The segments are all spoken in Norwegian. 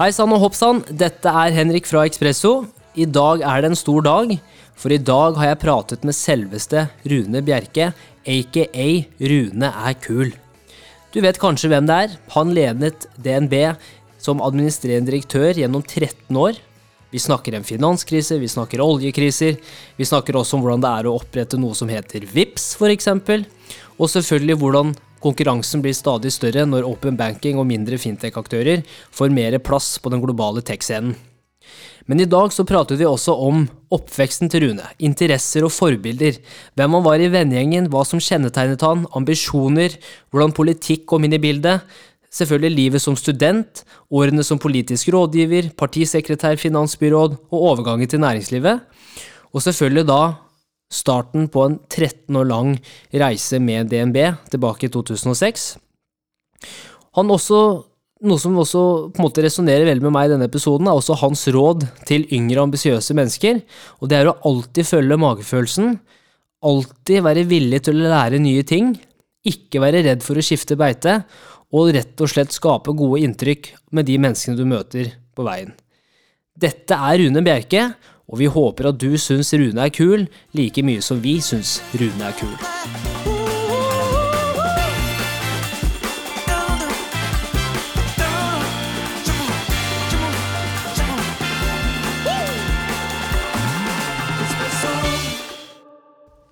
Hei sann og hopp sann, dette er Henrik fra Ekspresso. I dag er det en stor dag, for i dag har jeg pratet med selveste Rune Bjerke, aka Rune er kul. Du vet kanskje hvem det er? Han ledet DNB som administrerende direktør gjennom 13 år. Vi snakker en finanskrise, vi snakker oljekriser, vi snakker også om hvordan det er å opprette noe som heter VIPS f.eks. Og selvfølgelig hvordan konkurransen blir stadig større når open banking og mindre fintech-aktører får mer plass på den globale tech-scenen. Men i dag så pratet vi også om oppveksten til Rune, interesser og forbilder, hvem han var i vennegjengen, hva som kjennetegnet han, ambisjoner, hvordan politikk kom inn i bildet, selvfølgelig livet som student, årene som politisk rådgiver, partisekretær, finansbyråd og overgangen til næringslivet, og selvfølgelig da starten på en 13 år lang reise med DNB tilbake i 2006. Han også, noe som også på en måte resonnerer veldig med meg i denne episoden, er også hans råd til yngre, ambisiøse mennesker, og det er å alltid følge magefølelsen, alltid være villig til å lære nye ting, ikke være redd for å skifte beite, og rett og slett skape gode inntrykk med de menneskene du møter på veien. Dette er Rune Bjerke, og vi håper at du syns Rune er kul like mye som vi syns Rune er kul.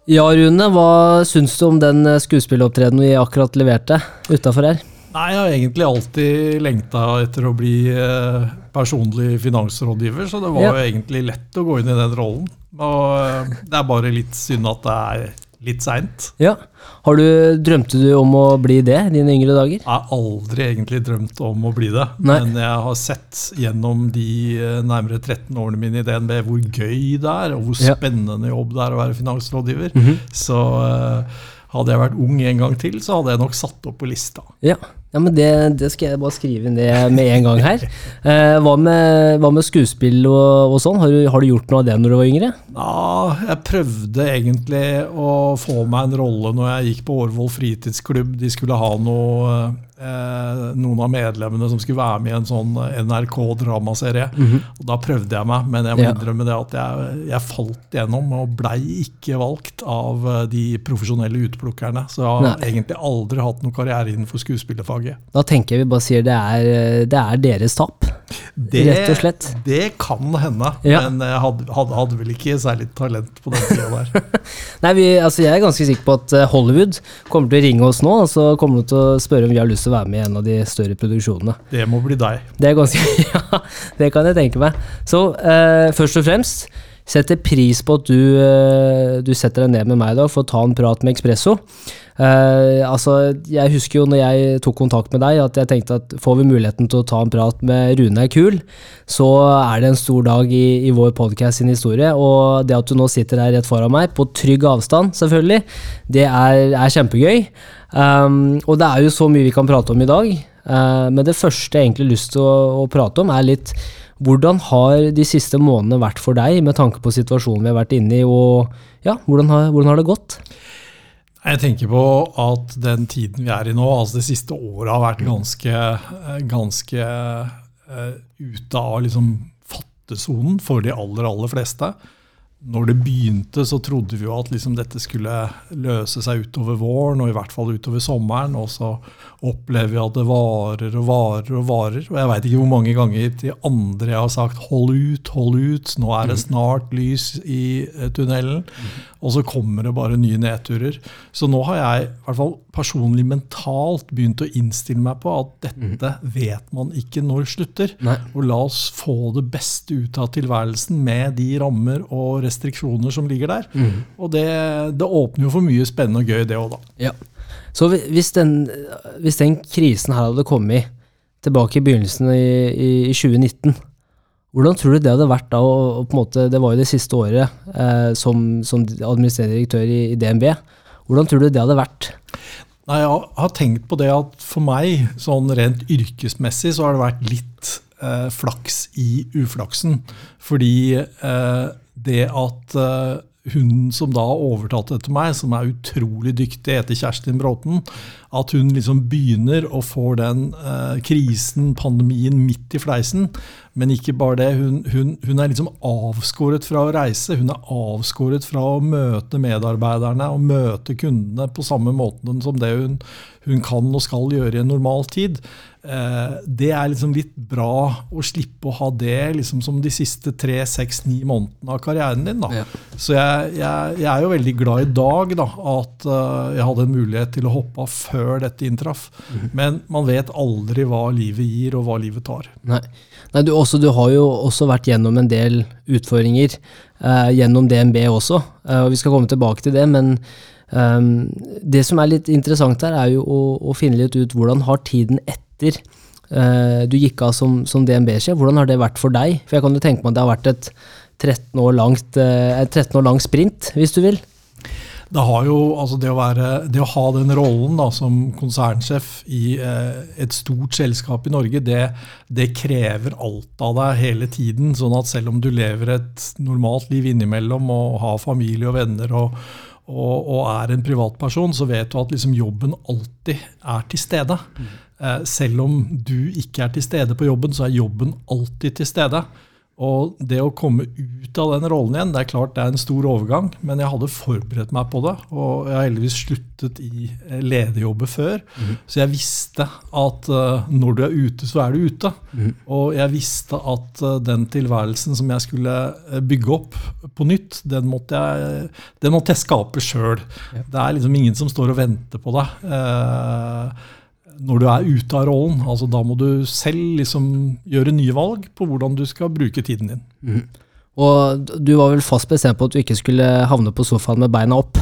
Ja, Rune, hva syns du om den skuespilleropptredenen vi akkurat leverte utafor her? Nei, Jeg har egentlig alltid lengta etter å bli eh, personlig finansrådgiver, så det var Ja. jo egentlig lett å gå inn i den rollen. Og eh, det er bare litt synd at det er litt seint. Ja. Har du, drømte du om å bli det i dine yngre dager? Jeg har aldri egentlig drømt om å bli det, Nei. men jeg har sett gjennom de eh, nærmere 13 årene mine i DNB hvor gøy det er, og hvor spennende jobb det er å være finansrådgiver. Mhm. Så eh, hadde jeg vært ung en gang til, så hadde jeg nok satt opp på lista. Ja, ja men det, det skal jeg bare skrive ned med en gang her. Eh, hva, med, hva med skuespill og, og sånn? Har du, har du gjort noe av det når du var yngre? Ja, jeg prøvde egentlig å få meg en rolle når jeg gikk på Årvoll fritidsklubb. De skulle ha noe, eh, noen av medlemmene som skulle være med i en sånn NRK-dramaserie. Og Da prøvde jeg meg, men jeg må Ja. innrømme det at jeg, jeg falt gjennom og blei ikke valgt av eh, de profesjonelle utplukkerne. Så jeg har Nei. egentlig aldri hatt noen karriere innenfor skuespillerfaget. Da tenker jeg vi bare sier det er, det er deres tap. Rett og slett. Det kan hende, Ja. men jeg hadde, hadde, hadde vel ikke særlig talent på den tida der. Nei, vi, altså Jeg er ganske sikker på at eh, Hollywood kommer til å ringe oss nå og så kommer de til å spørre om vi har lyst til å være med i en av de større produksjonene. Det må bli deg. Det er ganske Ja, det kan jeg tenke meg. Så eh, først og fremst setter pris på at du, eh, du setter deg ned med meg i dag for å ta en prat med Ekspresso. Eh, altså, jeg husker jo når jeg tok kontakt med deg, at jeg tenkte at får vi muligheten til å ta en prat med Rune kul, så er det en stor dag i, i vår podcast sin historie. Og det at du nå sitter her rett foran meg, på trygg avstand selvfølgelig, det er, er kjempegøy. Um, og det er jo så mye vi kan prate om i dag. Uh, men det første jeg egentlig har lyst til å, å prate om, er litt hvordan har de siste månedene vært for deg, med tanke på situasjonen vi har vært inne i, og ja, hvordan har, hvordan har det gått? Jeg tenker på at den tiden vi er i nå, altså det siste året, har vært ganske, eh, ganske uh, ute av liksom fattesonen for de aller, aller fleste. Når det begynte, så trodde vi jo at liksom dette skulle løse seg utover våren, og i hvert fall utover sommeren. Og så opplever vi at det varer og varer og varer. Og jeg veit ikke hvor mange ganger til andre jeg har sagt 'hold ut, hold ut', nå er det snart lys i eh, tunnelen. Og så kommer det bare nye nedturer. Så nå har jeg i hvert fall personlig mentalt begynt å innstille meg på at dette vet man ikke når slutter. Nei. Og la oss få det beste ut av tilværelsen med de rammer og restriksjoner som ligger der. Og det, det åpner jo for mye spennende og gøy, det òg, da. Ja. Så hvis den, hvis den krisen her hadde kommet tilbake i begynnelsen i, i, i 2019, hvordan tror du det hadde vært da? Og, på en måte, det var jo det siste året eh, som, som administrerende direktør i, i DNB. Hvordan tror du det hadde vært? Nei, Jeg har tenkt på det at for meg, sånn rent yrkesmessig, så har det vært litt eh, flaks i uflaksen. Fordi eh, det at eh, hun som da overtatt etter meg, som er utrolig dyktig, heter Kjerstin Bråten, at hun liksom begynner å få den eh, krisen, pandemien, midt i fleisen. Men ikke bare det. Hun, hun, hun, er liksom avskåret fra å reise. Hun er avskåret fra å møte medarbeiderne og møte kundene på samme måte som det hun, hun kan og skal gjøre i en normal tid. Eh, det er liksom litt bra å slippe å ha det liksom som de siste tre, seks, ni månedene av karrieren din. Ja. Så jeg, jeg, jeg, er jo veldig glad i dag da, at uh, jeg hadde en mulighet til å hoppe av før dette inntraff. Mm. Men man vet aldri hva livet gir, og hva livet tar. Nei, Nei du, også, du, har jo også vært gjennom en del utfordringer uh, gjennom DNB også, uh, og vi skal komme tilbake til det. men Um, det som er litt interessant her, er jo å, å, finne litt ut hvordan har tiden etter etter uh, du gikk av som, som DNB-sjef, hvordan har det vært for deg? For jeg kan jo tenke meg at det har vært et 13 år langt, uh, 13 år lang sprint, hvis du vil? Det, jo, altså det, å være, det, å ha den rollen da, som konsernsjef i eh, et stort selskap i Norge, det, det, krever alt av deg hele tiden. sånn at selv om du lever et normalt liv innimellom og har familie og venner og, og, og er en privatperson, så vet du at liksom jobben alltid er til stede. Mm. Eh, selv om du ikke er til stede på jobben, så er jobben alltid til stede. Og det å komme ut av den rollen igjen, det er klart det er en stor overgang, men jeg hadde forberedt meg på det. Og jeg har heldigvis sluttet i eh, lederjobber før, mm. så jeg visste at uh, når du er ute, så er du ute. Mm. Og jeg visste at den tilværelsen som jeg skulle bygge opp på nytt, den måtte jeg, den måtte jeg skape sjøl. Det er liksom ingen som står og venter på deg. Når du er ute av rollen. altså Da må du selv liksom gjøre nye valg på hvordan du skal bruke tiden din. Mm. Og du var vel fast bestemt på at du ikke skulle havne på sofaen med beina opp?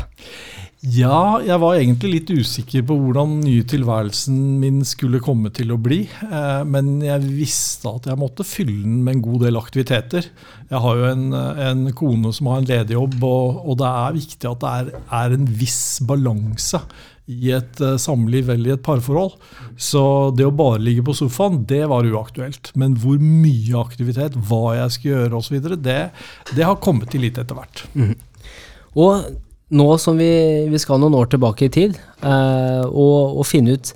Ja, jeg var egentlig litt usikker på hvordan nye tilværelsen min skulle komme til å bli. Eh, men jeg visste at jeg måtte fylle den med en god del aktiviteter. Jeg har jo en, en kone som har en lederjobb, og, og, det er viktig at det er, er en viss balanse i et uh, samliv eller i et parforhold. Så det å bare ligge på sofaen, det var uaktuelt. Men hvor mye aktivitet, hva jeg skal gjøre osv., det, det har kommet til litt etter hvert. Mm. Og nå som vi, vi, skal noen år tilbake i tid, eh, og, og, finne ut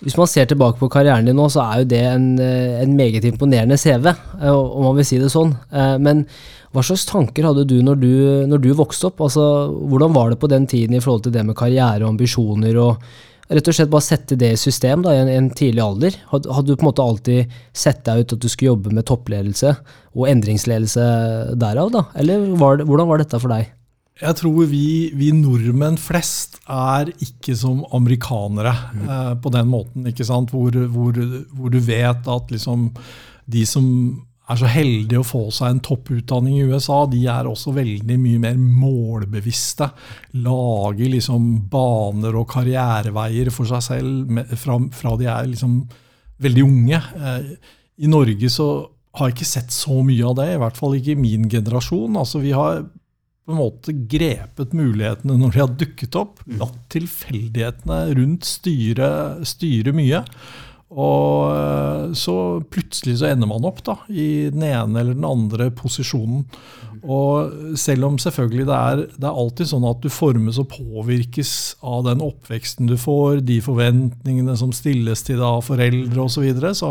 Hvis man ser tilbake på karrieren din nå, så er jo det en, eh, en meget imponerende CV, uh, om man vil si det sånn. men hva slags tanker hadde du når, du når du vokste opp? Altså, hvordan var det på den tiden i forhold til det med karriere og ambisjoner? og Rett og slett bare sette det i system da, i en, en tidlig alder. Hadde, hadde, du på en måte alltid sett deg ut at du skulle jobbe med toppledelse og endringsledelse derav? da? Eller var det, hvordan var dette for deg? Jeg tror vi, vi, nordmenn flest er ikke som amerikanere mm. eh, på den måten. ikke sant? Hvor, hvor, hvor du vet at liksom de som er så heldige å få seg en topputdanning i USA, de er også veldig mye mer målbevisste. Lager liksom baner og karriereveier for seg selv fra, fra de er liksom veldig unge. Eh, I Norge så har jeg ikke sett så mye av det, i hvert fall ikke i min generasjon. Altså Vi har på en måte grepet mulighetene når de har dukket opp. Latt tilfeldighetene rundt styre, styre mye. Og eh, så plutselig så ender man opp da, i den ene eller den andre posisjonen. Og selv om selvfølgelig det er, det er, alltid sånn at du formes og påvirkes av den oppveksten du får, de forventningene som stilles til deg av foreldre osv., så, videre, så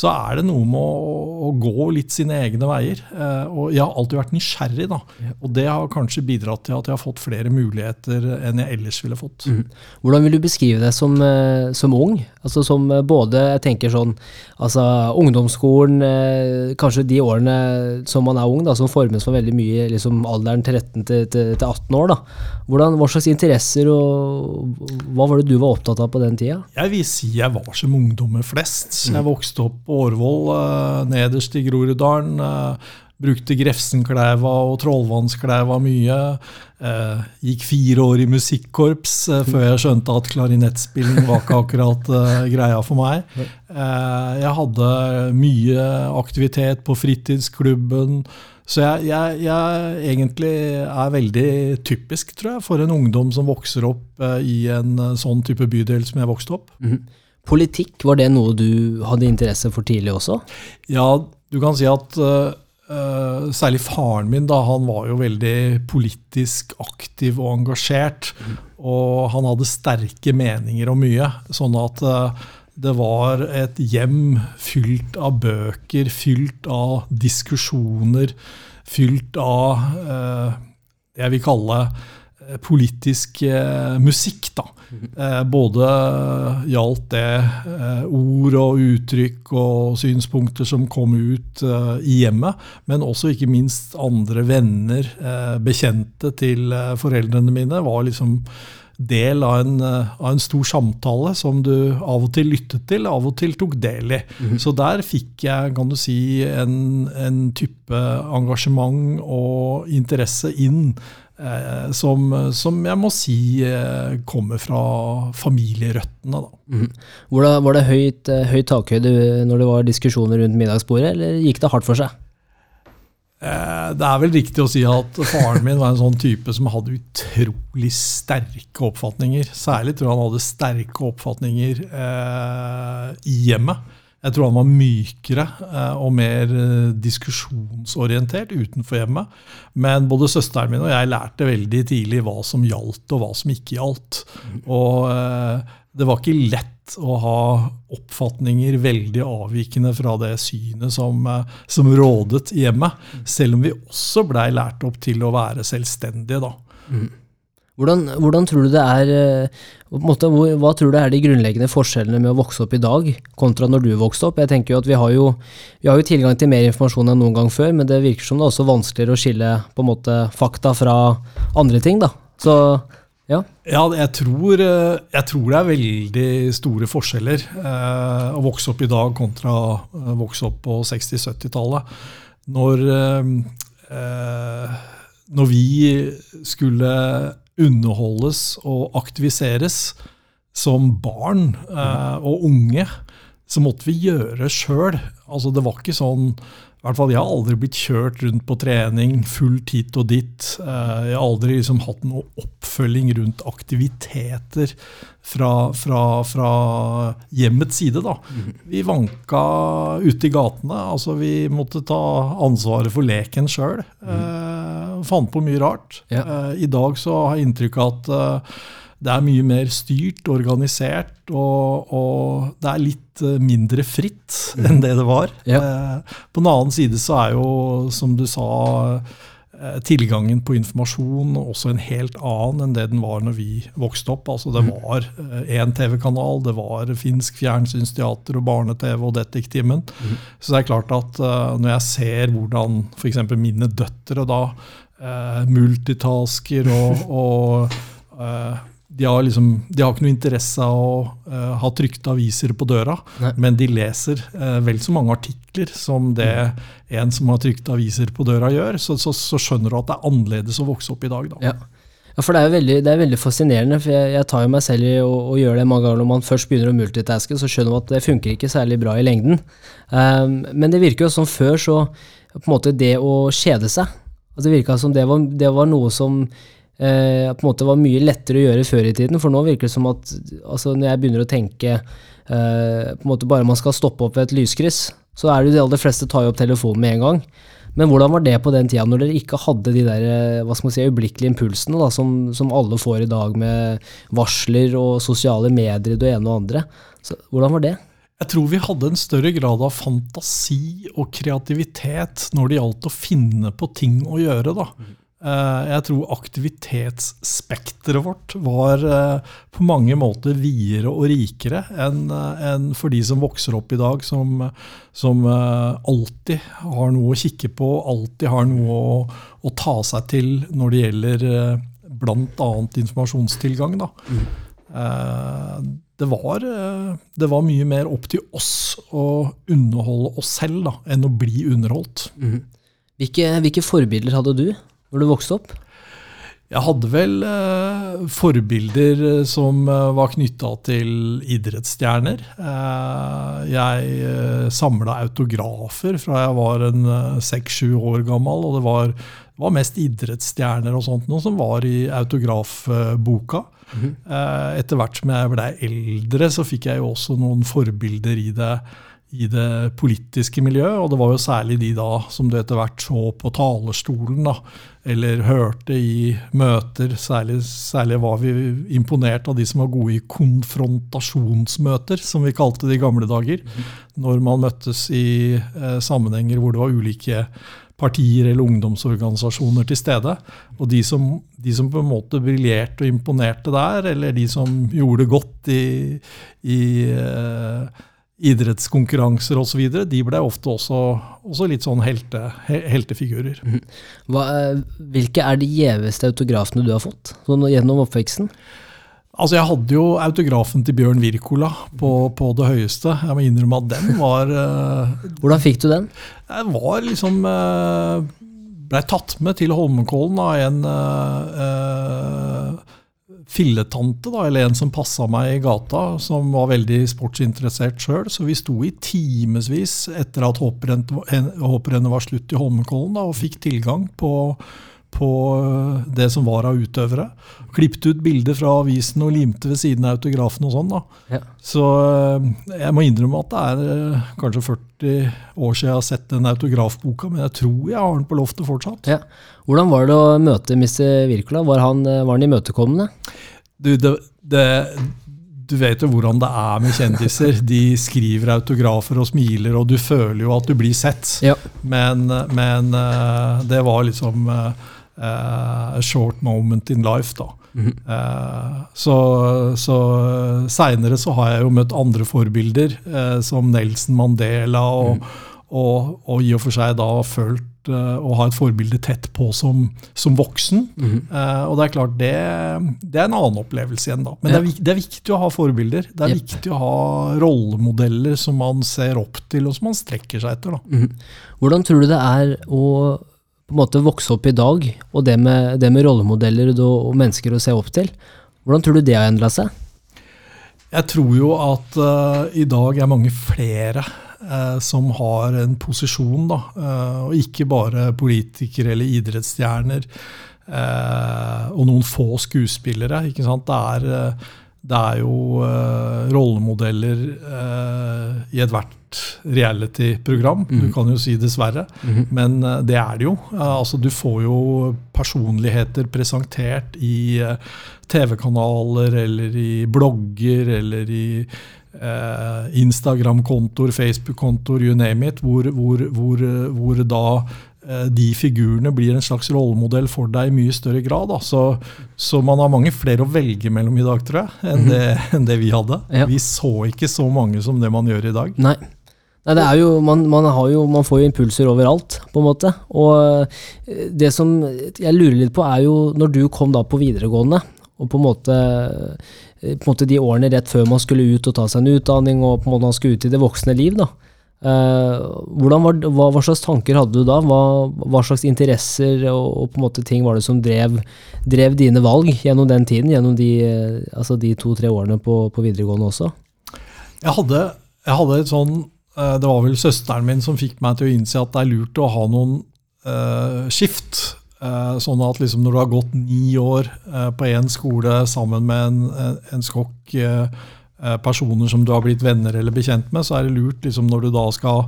så er det noe med å, å, gå litt sine egne veier. Eh, og jeg har alltid vært nysgjerrig, da. Og det har kanskje bidratt til at jeg har fått flere muligheter enn jeg ellers ville fått. Mm. Hvordan vil du beskrive det som, eh, som ung? Altså som eh, både, jeg tenker sånn, altså ungdomsskolen, kanskje de årene som man er ung, da, som formes for veldig mye liksom alderen 13 til, til, til 18 år. da. Hvordan, hva slags interesser og hva var det du var opptatt av på den tida? Jeg vil si jeg var som ungdommer flest. Mm. Jeg vokste opp på Årvoll, eh, nederst i Groruddalen. Eh, brukte Grefsenkleiva og Trollvannskleiva mye. Eh, gikk fire år i musikkorps eh, før jeg skjønte at klarinettspilling var ikke akkurat eh, greia for meg. Eh, jeg hadde mye aktivitet på fritidsklubben. Så jeg, jeg, jeg, egentlig er veldig typisk, tror jeg, for en ungdom som vokser opp eh, i en eh, sånn type bydel som jeg vokste opp. Mm. Politikk, var det noe du hadde interesse for tidlig også? Ja, du kan si at uh, særlig faren min, da, han var jo veldig politisk aktiv og engasjert. Og han hadde sterke meninger om mye. Sånn at uh, det var et hjem fylt av bøker, fylt av diskusjoner, fylt av det jeg vil kalle eh, politisk eh, musikk. da. Eh, både gjaldt det eh, ord og uttrykk og synspunkter som kom ut eh, i hjemmet, men også ikke minst andre venner, eh, bekjente til eh, foreldrene mine, var liksom del av en, eh, av en stor samtale som du av og til lyttet til, av og til tok del i. Så der fikk jeg kan du si, en, en type engasjement og interesse inn eh, som, som jeg må si eh, kommer fra familierøttene. Da. Var det, var det høyt, eh, høyt takhøyde når det var diskusjoner rundt middagsbordet, eller gikk det hardt for seg? Eh, Det er vel riktig å si at faren min var en sånn type som hadde utrolig sterke oppfatninger. Særlig tror jeg han hadde sterke oppfatninger eh, i hjemmet. Jeg tror han var mykere eh, og mer eh, diskusjonsorientert utenfor hjemmet. Men både søsteren min og jeg lærte veldig tidlig hva som gjaldt, og hva som ikke gjaldt. Og eh, det var ikke lett å ha oppfatninger veldig avvikende fra det synet som, som rådet i hjemmet. Selv om vi også blei lært opp til å være selvstendige, da. Hvordan, hvordan tror du det er eh, måte, Hva tror du er de grunnleggende forskjellene med å vokse opp i dag, kontra når du vokste opp? Jeg tenker jo at Vi har jo, vi har jo tilgang til mer informasjon enn noen gang før, men det virker som det er også vanskeligere å skille på en måte fakta fra andre ting. da. Så ja. Ja, jeg tror, eh, jeg tror det er veldig store forskjeller eh, å vokse opp i dag kontra å vokse opp på 60-70-tallet. Når, eh, eh, når vi skulle underholdes og aktiviseres som barn eh, og unge, så måtte vi gjøre sjøl. Altså, det var ikke sånn i hvert fall, Jeg har aldri blitt kjørt rundt på trening fullt hit og dit. Eh, Jeg har aldri liksom hatt noe oppfølging rundt aktiviteter fra, fra, fra hjemmets side. da. Vi vanka ute i gatene. altså Vi måtte ta ansvaret for leken sjøl. Eh, fant på mye rart. Ja. Eh, I dag så har jeg inntrykk av at eh, det er mye mer styrt, organisert, og, og det er litt eh, mindre fritt enn det det var. Ja. Eh, På den annen side så er jo, som du sa, eh, tilgangen på informasjon også en helt annen enn det den var når vi vokste opp. Altså Det var én TV-kanal, det var finsk fjernsynsteater og barne-TV og Detektimen. Så det er klart at når jeg ser hvordan f.eks. mine døtre da multitasker og, og de har, liksom, de har ikke noe interesse av å uh, ha trykte aviser på døra, Nei. men de leser uh, vel så mange artikler som det en som har trykte aviser på døra gjør. Så, så, så skjønner du at det er annerledes å vokse opp i dag. Da. Ja. ja, for det er veldig, det er veldig fascinerende, for jeg, jeg tar jo meg selv i å, å gjøre det mange ganger når man først begynner å multitaske, så skjønner man at det funker ikke særlig bra i lengden. Um, men det virker jo som før, så på en måte det å kjede seg, altså det virka som det var, det var noe som eh, på en måte var mye lettere å gjøre før i tiden, for nå virker det som at altså når jeg begynner å tenke eh, på en måte bare man skal stoppe opp ved et lyskryss, så er det jo de aller fleste tar jo opp telefonen med en gang. Men hvordan var det på den tida, når dere ikke hadde de der eh, hva skal man si, øyeblikkelige impulsene da, som, som alle får i dag med varsler og sosiale medier i det ene og andre? Så, hvordan var det? Jeg tror vi hadde en større grad av fantasi og kreativitet når det gjaldt å finne på ting å gjøre. da. Eh, Jeg tror aktivitetsspekteret vårt var eh, på mange måter videre og rikere enn eh, for de som vokser opp i dag, som, som alltid har noe å kikke på, alltid har noe å, å ta seg til når det gjelder bl.a. informasjonstilgang. Da. Mm. Det, var, det var mye mer opp til oss å underholde oss selv da, enn å bli underholdt. Hvilke, hvilke forbilder hadde du når du vokste opp? Jeg hadde vel eh, forbilder eh, som eh, var knytta til idrettsstjerner. Eh, jeg eh, samla autografer fra jeg var en seks-sju år gammel, og det var, det var mest idrettsstjerner og sånt noe som var i autografboka. Eh, etter hvert som jeg ble eldre, så fikk jeg jo også noen forbilder i det, i det politiske miljøet. Og det var jo særlig de da som du etter hvert så på talerstolen, da, eller hørte i møter. Særlig, særlig var vi imponert av de som var gode i konfrontasjonsmøter, som vi kalte det i gamle dager. Når man møttes i eh, sammenhenger hvor det var ulike partier eller ungdomsorganisasjoner til stede. Og de som, de som på en måte briljerte og imponerte der, eller de som gjorde det godt i, i uh, idrettskonkurranser osv., de ble ofte også, også litt sånn helte, heltefigurer. Mhm. Hva, eh, hvilke er de gjeveste autografene du har fått sånn, gjennom oppveksten? Altså, Jeg hadde jo autografen til Bjørn Wirkola på, på, det høyeste. Jeg må innrømme at den var uh, Hvordan fikk du den? Jeg var liksom uh, Blei tatt med til Holmenkollen av en uh, filletante, da, eller en som passa meg i gata, som var veldig sportsinteressert sjøl. Så vi sto i timevis etter at hopprennet var slutt i Holmenkollen, da, og fikk tilgang på på eh, det som var av utøvere. Klippet ut bilder fra avisen og limte ved siden av autografen og sånn. Ja. Så eh, jeg må innrømme at det er eh, kanskje 40 år siden jeg har sett den autografboka, men jeg tror jeg har den på loftet fortsatt. Ja. Hvordan var det å møte Mr. Wirkola? Var han, var han imøtekommende? Du, det, det, du vet jo hvordan det er med kjendiser. De skriver autografer og smiler, og du føler jo at du blir sett. Ja. Men, men, det var liksom a short moment in life. da. Mm -hmm. så så seinere så har jeg jo møtt andre forbilder, uh, som Nelson Mandela, og, mm. og, og, i og for seg da følt å ha et forbilde tett på som, som voksen. Mm -hmm. og det er klart, det, det, er en annen opplevelse igjen, da. Men ja. det, er, det, er, viktig å ha forbilder. Det er yep. viktig å ha rollemodeller som man ser opp til, og som man strekker seg etter. da. -hmm. Hvordan tror du det er å på en måte vokse opp i dag, og det med, det med rollemodeller og, mennesker å se opp til. Hvordan tror du det har endra seg? Jeg tror jo at uh, i dag er mange flere uh, som har en posisjon, da. Uh, og ikke bare politikere eller idrettsstjerner. og noen få skuespillere. ikke sant? Det er, det er jo rollemodeller i ethvert reality-program. Mm. Du mhm. kan jo si dessverre, mm. men eh, det er det jo. Altså, du får jo personligheter presentert i eh, TV-kanaler eller i blogger eller i eh, Instagram-kontoer, Facebook-kontoer, you name it, hvor, hvor, hvor, hvor da eh, de figurene blir en slags rollemodell for deg i mye større grad. Så, så, man har mange flere å velge mellom i dag, tror jeg, enn, mm det, enn det, vi hadde. Ja. Vi så ikke så mange som det man gjør i dag. Nei. Nei, det er jo, man, man, jo, man, får jo impulser overalt, på en måte. Og eh, det som jeg lurer litt på, er jo når du kom da på videregående, og på en måte, eh, på en måte de årene rett før man skulle ut og ta seg en utdanning, og på en måte man skulle ut i det voksne liv, da. Eh, var, hva, hva, slags tanker hadde du da? Hva, hva slags interesser og, og, på en måte ting var det som drev, drev dine valg gjennom den tiden? Gjennom de, altså de to-tre årene på, på, videregående også? Jeg hadde, jeg hadde et sånn Eh, det var vel søsteren min som fikk meg til å innse at det er lurt å ha noen uh, skift. Uh, sånn at liksom når du har gått ni år uh, på én skole sammen med en, en, en skokk personer som du har blitt venner eller bekjent med, så er det lurt liksom, når du da skal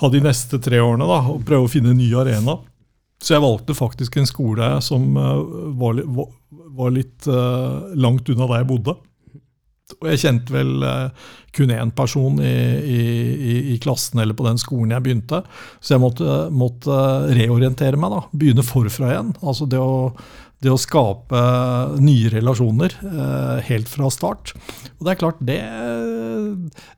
ha de neste tre årene da, og prøve å finne en ny arena. Så jeg valgte faktisk en skole som var, var, litt langt unna der jeg bodde. Og jeg kjente vel uh, kun én person i, i, i, klassen eller på den skolen jeg begynte. Så jeg måtte, måtte reorientere meg. da, Begynne forfra igjen. Altså det å, det å skape nye relasjoner uh, helt fra start. Og det er klart, det,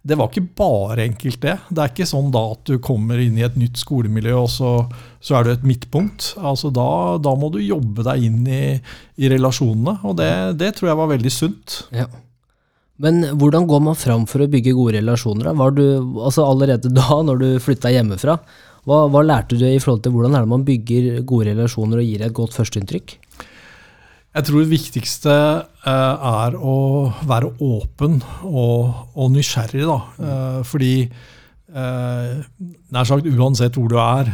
det var ikke bare enkelt, det. Det er ikke sånn da at du kommer inn i et nytt skolemiljø, og så, så er du et midtpunkt. Altså da, da, må du jobbe deg inn i, i relasjonene, og det, det tror jeg var veldig sunt. Ja. Men hvordan går man fram for å bygge gode relasjoner? Du, altså allerede da, når du flytta hjemmefra, hva, hva, lærte du i forhold til hvordan man bygger gode relasjoner og gir et godt førsteinntrykk? Jeg tror det viktigste uh, er å være åpen og, og nysgjerrig. Da. Uh, fordi uh, nær sagt uansett hvor du er,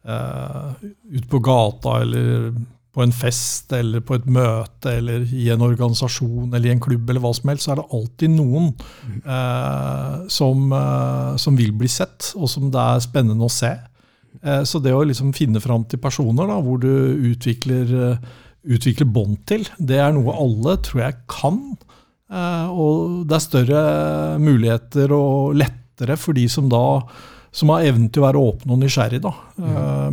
ute på gata eller på en fest eller på et møte eller i en organisasjon eller i en klubb, eller hva som helst, så er det alltid noen eh, som, eh, som, vil bli sett, og som det er spennende å se. Eh, så det å liksom finne fram til personer da, hvor du utvikler, uh, utvikler bånd til, det er noe alle tror jeg kan. Eh, og det er større muligheter og lettere for de som da som har evnen til å være åpne og nysgjerrig. Da.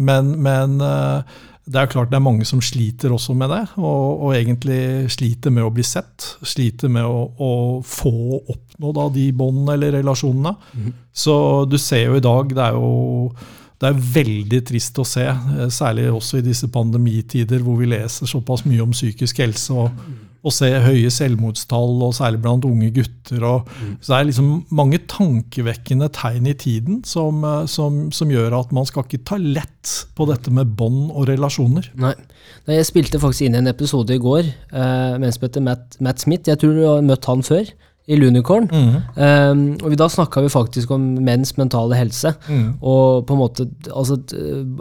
Men, men det er klart det er mange som sliter også med det, og, og egentlig sliter med å bli sett. Sliter med å, å få oppnå da, de båndene eller relasjonene. Mm. Så du ser jo i dag, det er jo det er veldig trist å se, eh, særlig også i disse pandemitider hvor vi leser såpass mye om psykisk helse. og og se høye selvmordstall, og særlig blant unge gutter. Og. Så det er liksom mange tankevekkende tegn i tiden som, eh, som, som, gjør at man skal ikke ta lett på dette med bånd og relasjoner. Nei. Jeg spilte faktisk inn en episode i går eh, med en som heter Matt, Matt Smith. Jeg tror du har møtt han før i Lunicorn. Mm. Um, og Da snakka vi faktisk om menns mentale helse. Mm. Og på en måte, altså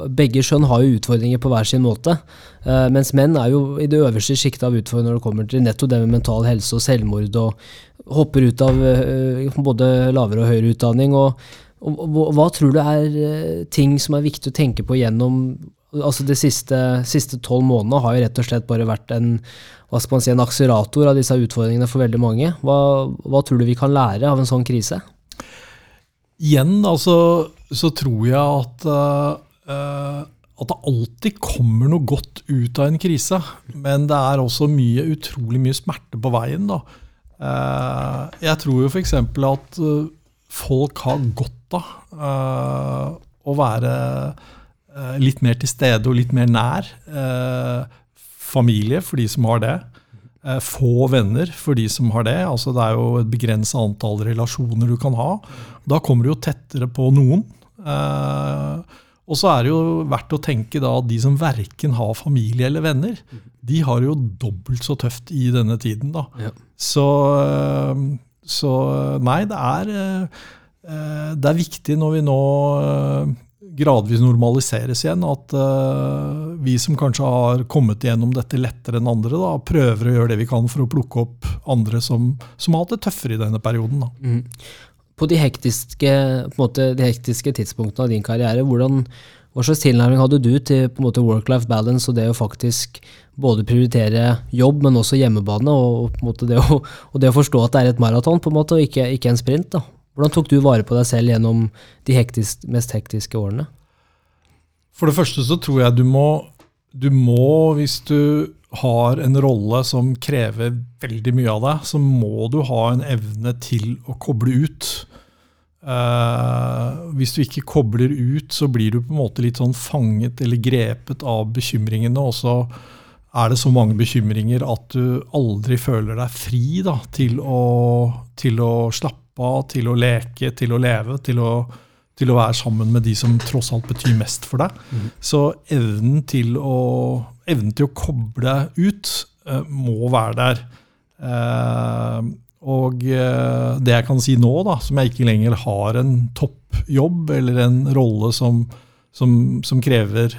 Begge skjønn har jo utfordringer på hver sin måte. Uh, mens menn er jo i det øverste sjiktet av utfordringer når det kommer til nettopp det med mental helse og selvmord. Og hopper ut av uh, både lavere og høyere utdanning. Og, hva tror du er uh, ting som er viktig å tenke på gjennom altså De siste tolv månedene har jo rett og slett bare vært en hva skal man si, en akselerator av disse utfordringene for veldig mange. Hva, hva tror du vi kan lære av en sånn krise? Igjen altså, så tror jeg at, uh, at det alltid kommer noe godt ut av en krise. Men det er også mye, utrolig mye smerte på veien. da. Uh, jeg tror jo f.eks. at uh, folk har godt av å være litt mer til stede og litt mer nær familie for de som har det. Eh, få venner for de som har det. Altså, det er jo et begrensa antall relasjoner du kan ha. Da kommer du jo tettere på noen. Eh, og så er det jo verdt å tenke da at de som verken har familie eller venner, de har jo dobbelt så tøft i denne tiden. da. Ja. Så, eh, så, nei, det er, det er viktig når vi nå gradvis normaliseres igjen. At uh, vi som kanskje har kommet igjennom dette lettere enn andre, da, prøver å gjøre det vi kan for å plukke opp andre som, som har hatt det tøffere i denne perioden. Mm. På de hektiske, på måte, de hektiske, tidspunktene av din karriere, hvordan, hva slags tilnærming hadde du til work-life balance og det å faktisk både prioritere jobb, men også hjemmebane, og, og, det, å, og det, å, forstå at det er et maraton og ikke, ikke en sprint? da? Hvordan tok du vare på deg selv gjennom de hektisk, mest hektiske årene? For det første så tror jeg du må, du må, hvis du har en rolle som krever veldig mye av deg, så må du ha en evne til å koble ut. Uh, hvis du ikke kobler ut, så blir du på en måte litt sånn fanget eller grepet av bekymringene. Og så er det så mange bekymringer at du aldri føler deg fri da, til, å, til å slappe av, til å leke, til å leve, til å, til å, være sammen med de som tross alt betyr mest for deg. Mm. Så evnen til, å, evnen til å koble ut uh, må være der. Uh, og uh, det jeg kan si nå, da, som jeg ikke lenger har en toppjobb eller en rolle som, som, som krever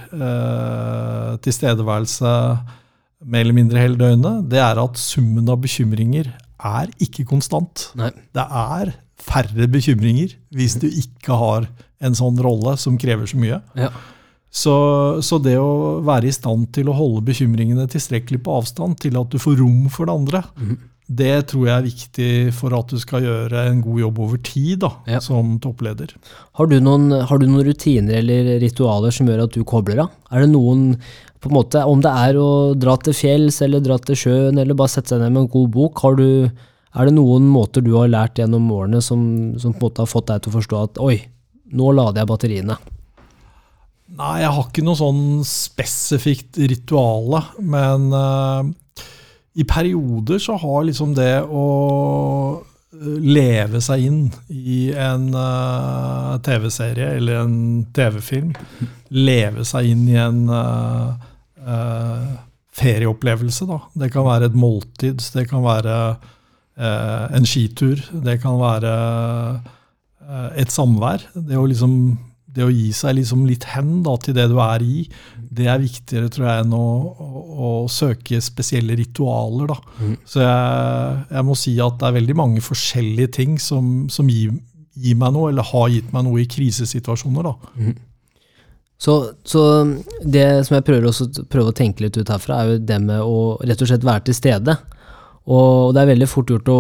tilstedeværelse mer eller mindre hele døgnet, det er at summen av bekymringer er ikke konstant. Nei. Det er færre bekymringer hvis du ikke har en sånn rolle som krever så mye. Ja. Så, så, det å være i stand til å holde bekymringene tilstrekkelig på avstand til at du får rom for det andre, mm. det tror jeg er viktig for at du skal gjøre en god jobb over tid da, ja. som toppleder. Har du, noen, har du, noen, rutiner eller ritualer som gjør at du kobler av? Er det noen på en måte, Om det er å dra til fjells eller dra til sjøen eller bare sette seg ned med en god bok, har du, er det noen måter du har lært gjennom årene som, som, på en måte har fått deg til å forstå at oi, nå lader jeg batteriene? Nei, jeg har ikke noe sånn spesifikt rituale, men uh, i perioder så har liksom det å leve seg inn i en uh, TV-serie eller en TV-film. Leve seg inn i en uh, uh, ferieopplevelse. Da. Det kan være et måltid, det kan være en skitur, det kan være et samvær. Det å, liksom, det å gi seg liksom litt hen da, til det du er i, det er viktigere tror jeg, enn å, å, å søke spesielle ritualer. Da. Så jeg, jeg, må si at det er veldig mange forskjellige ting som, som gir, gir, meg noe, eller har gitt meg noe i krisesituasjoner. Da. Så, så, det som jeg prøver, også, prøver, å tenke litt ut herfra, er jo det med å rett og slett være til stede. Og det er veldig fort gjort å,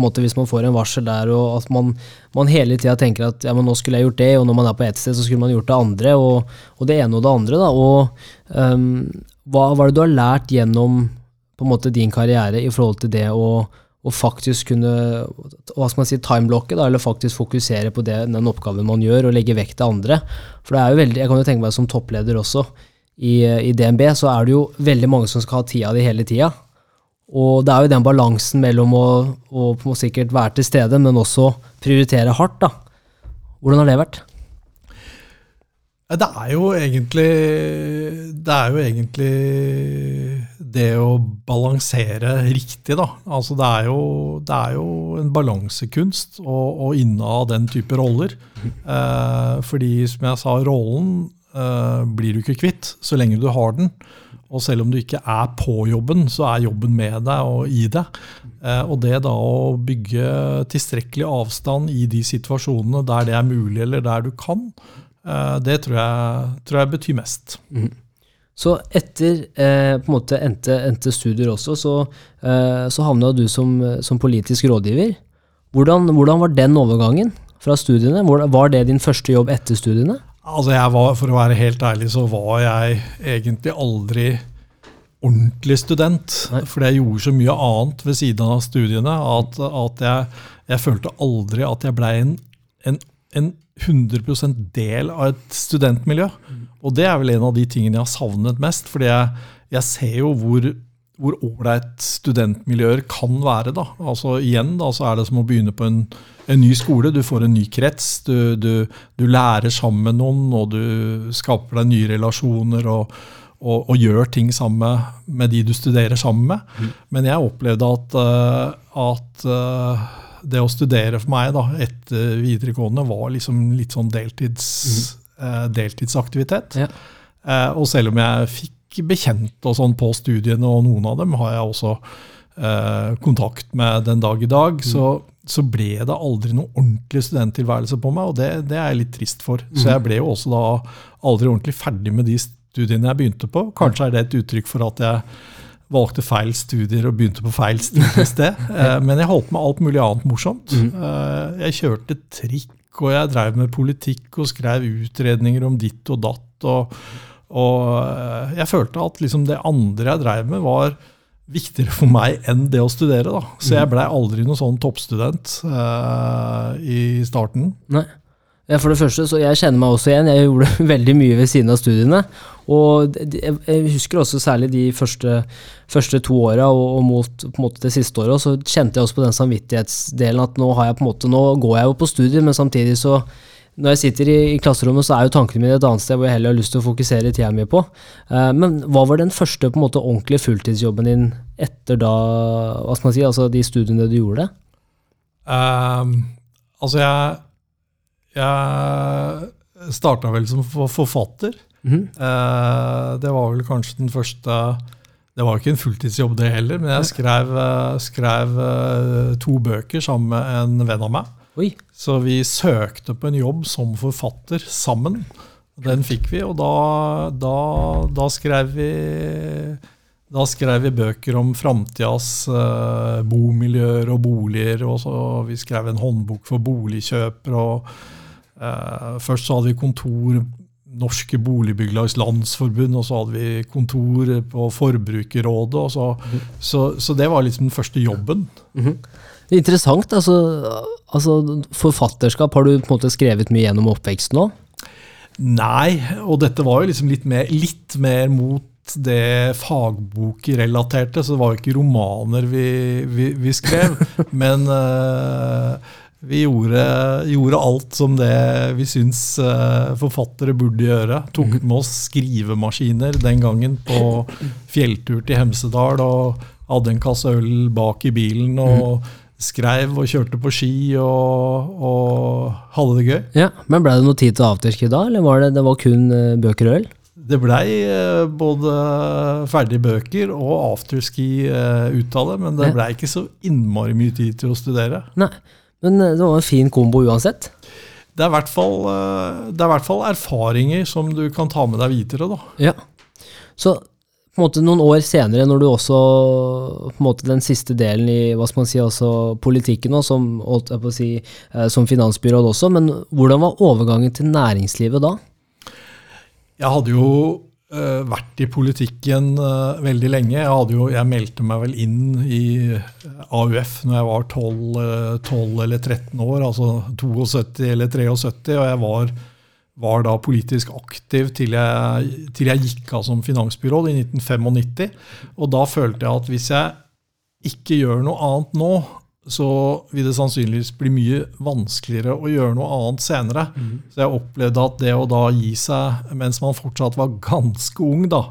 måte, hvis man får en varsel der, og at man, man hele tida tenker at ja, men nå skulle jeg gjort det, og når man er på ett sted, så skulle man gjort det andre, og, og det ene og det andre. Da. Og um, hva var det du har lært gjennom på en måte din karriere i forhold til det å, å faktisk kunne hva skal man si, timeblokke, eller faktisk fokusere på det, den oppgaven man gjør, og legge vekt til andre? For det er jo veldig, jeg kan jo tenke meg som toppleder også i, i DNB, så er det jo veldig mange som skal ha tida di hele tida. Og det er jo den balansen mellom å, å sikkert være til stede, men også prioritere hardt. da. Hvordan har det vært? Det er jo egentlig Det er jo egentlig det å balansere riktig, da. Altså det er jo, det er jo en balansekunst å, å inneha den type roller. Eh, fordi, som jeg sa, rollen eh, blir du ikke kvitt så lenge du har den. Og selv om du ikke er på jobben, så er jobben med deg og i deg. Eh, og det da å bygge tilstrekkelig avstand i de situasjonene der det er mulig, eller der du kan, eh, det tror jeg, tror jeg betyr mest. Mm. Så etter eh, på en måte endte, endte studier også, så, eh, så havna du som, som, politisk rådgiver. Hvordan, hvordan, var den overgangen fra studiene? Var det din første jobb etter studiene? Altså jeg var, For å være helt ærlig så var jeg egentlig aldri ordentlig student. Nei. Fordi jeg gjorde så mye annet ved siden av studiene at, at jeg, jeg, følte aldri at jeg blei en, en, en, 100% del av et studentmiljø. Mm. Og det er vel en av de tingene jeg har savnet mest. fordi jeg, jeg ser jo hvor hvor ålreit studentmiljøer kan være. Da. Altså Igjen da, så er det som å begynne på en, en ny skole. Du får en ny krets. Du, du, du, lærer sammen med noen, og du skaper deg nye relasjoner. og, og, og gjør ting sammen med de du studerer sammen med. Mm. Men jeg opplevde at, uh, at uh, det å studere for meg da, etter videregående var liksom litt sånn deltids, mm. uh, deltidsaktivitet. Ja. og selv om jeg fikk bekjent og sånn på studiene, og noen av dem har jeg også eh, kontakt med den dag i dag. Mm. Så, så, ble det aldri noe ordentlig studenttilværelse på meg, og det, det er jeg litt trist for. Mm. Så jeg ble jo også da aldri ordentlig ferdig med de studiene jeg begynte på. Kanskje er det et uttrykk for at jeg valgte feil studier og begynte på feil sted. eh, men jeg holdt med alt mulig annet morsomt. Mm. Eh, jeg kjørte trikk, og jeg drev med politikk og skrev utredninger om ditt og datt. og og eh, jeg følte at liksom det andre jeg drev med, var viktigere for meg enn det å studere. Da. Så jeg mm. blei aldri noen sånn toppstudent uh, i starten. Nei. For det første, så Jeg kjenner meg også igjen. Jeg gjorde veldig mye ved siden av studiene. Og jeg husker også særlig de første, første to åra og, og, mot på en måte det siste året, så kjente jeg også på den samvittighetsdelen at nå, har jeg på en måte, nå går jeg jo på studier, men samtidig så når jeg sitter i, i, klasserommet, så er jo tankene mine et annet sted hvor jeg heller har lyst til å fokusere tida mi på. Uh, men hva var den første på en måte ordentlige fulltidsjobben din etter da, hva skal man si, altså de studiene du gjorde? Um, altså, jeg, jeg starta vel som forfatter. Mm -hmm. uh, det var vel kanskje den første Det var ikke en fulltidsjobb, det heller, men jeg skrev, skrev to bøker sammen med en venn av meg. Oi. Så vi søkte på en jobb som forfatter sammen. Den fikk vi, og da, da, da skrev vi da skrev vi bøker om framtidas eh, bomiljøer og boliger. og så Vi skrev en håndbok for boligkjøpere. og uh, Først så hadde vi kontor Norske Boligbyggelags Landsforbund, og så hadde vi kontor på Forbrukerrådet. så, mm. så, så, det var liksom den første jobben. Mm -hmm. Det er interessant. Altså, altså, forfatterskap, har du på en måte skrevet mye gjennom oppveksten òg? Nei, og dette var jo liksom litt mer, litt mer mot det fagbokrelaterte, så det var jo ikke romaner vi, vi, vi skrev. men uh, vi gjorde, gjorde, alt som det vi syns uh, forfattere burde gjøre. Tok mhm. med oss skrivemaskiner den gangen på fjelltur til Hemsedal og hadde en kasse øl bak i bilen. og skrev og kjørte på ski og, og hadde det gøy. Ja, Men ble det noe tid til afterski da, eller var det, det var kun uh, bøker og øl? Det blei eh, både ferdige bøker og afterski eh, ut av det, men det blei ikke så innmari mye tid til å studere. Nei, men eh, det var en fin kombo uansett. Det er i hvert fall, eh, det er i hvert fall erfaringer som du kan ta med deg videre. da. Ja. Så måte noen år senere, når du også på en måte den siste delen i hva skal man si, også politikken og som, si, eh, som finansbyråd også, men hvordan var overgangen til næringslivet da? Jeg hadde jo uh, vært i politikken uh, veldig lenge. Jeg, jo, jeg meldte meg vel inn i AUF når jeg var 12, eh, 12 eller 13 år, altså 72 eller 73, og jeg var, var da politisk aktiv til jeg, til jeg gikk av som finansbyråd i 1995. Og da følte jeg at hvis jeg ikke gjør noe annet nå, så vil det sannsynligvis bli mye vanskeligere å gjøre noe annet senere. Så jeg opplevde at det å da gi seg mens man fortsatt var ganske ung, da,